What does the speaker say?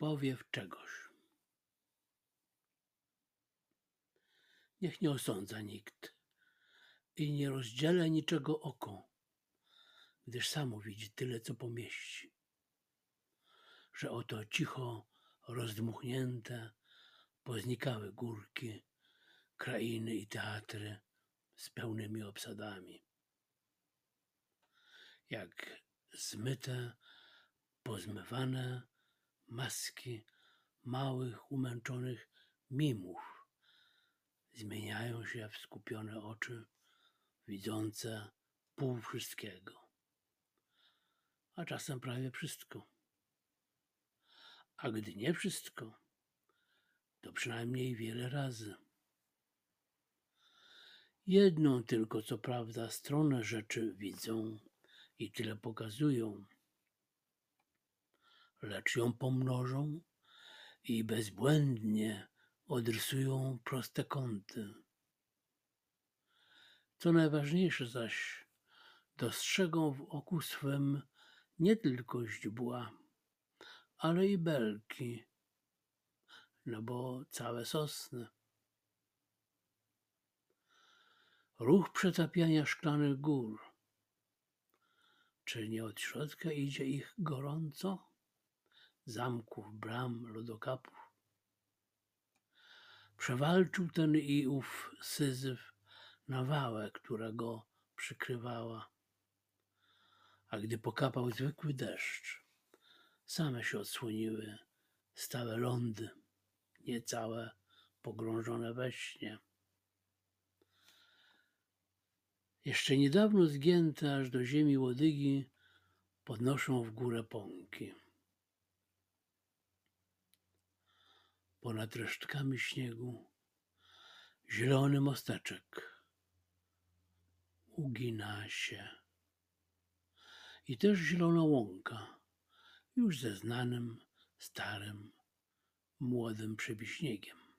powiew czegoś. Niech nie osądza nikt i nie rozdziela niczego oko, gdyż samo widzi tyle, co pomieści. Że oto cicho rozdmuchnięte poznikały górki, krainy i teatry z pełnymi obsadami. Jak zmyte, pozmywane maski małych, umęczonych mimów zmieniają się w skupione oczy, widzące pół wszystkiego, a czasem prawie wszystko. A gdy nie wszystko, to przynajmniej wiele razy. Jedną tylko, co prawda, stronę rzeczy widzą i tyle pokazują, lecz ją pomnożą i bezbłędnie odrysują proste kąty. Co najważniejsze zaś, dostrzegą w oku swym nie tylko źdźbła, ale i belki, no bo całe sosny. Ruch przetapiania szklanych gór. Czy nie od środka idzie ich gorąco? Zamków, bram, lodokapów. Przewalczył ten i ów syzyf nawałę, która go przykrywała. A gdy pokapał zwykły deszcz, same się odsłoniły stałe lądy, niecałe pogrążone we śnie. Jeszcze niedawno zgięte aż do ziemi łodygi podnoszą w górę pąki. Ponad resztkami śniegu zielony mosteczek ugina się. I też zielona łąka, już ze znanym, starym, młodym przebiśniegiem.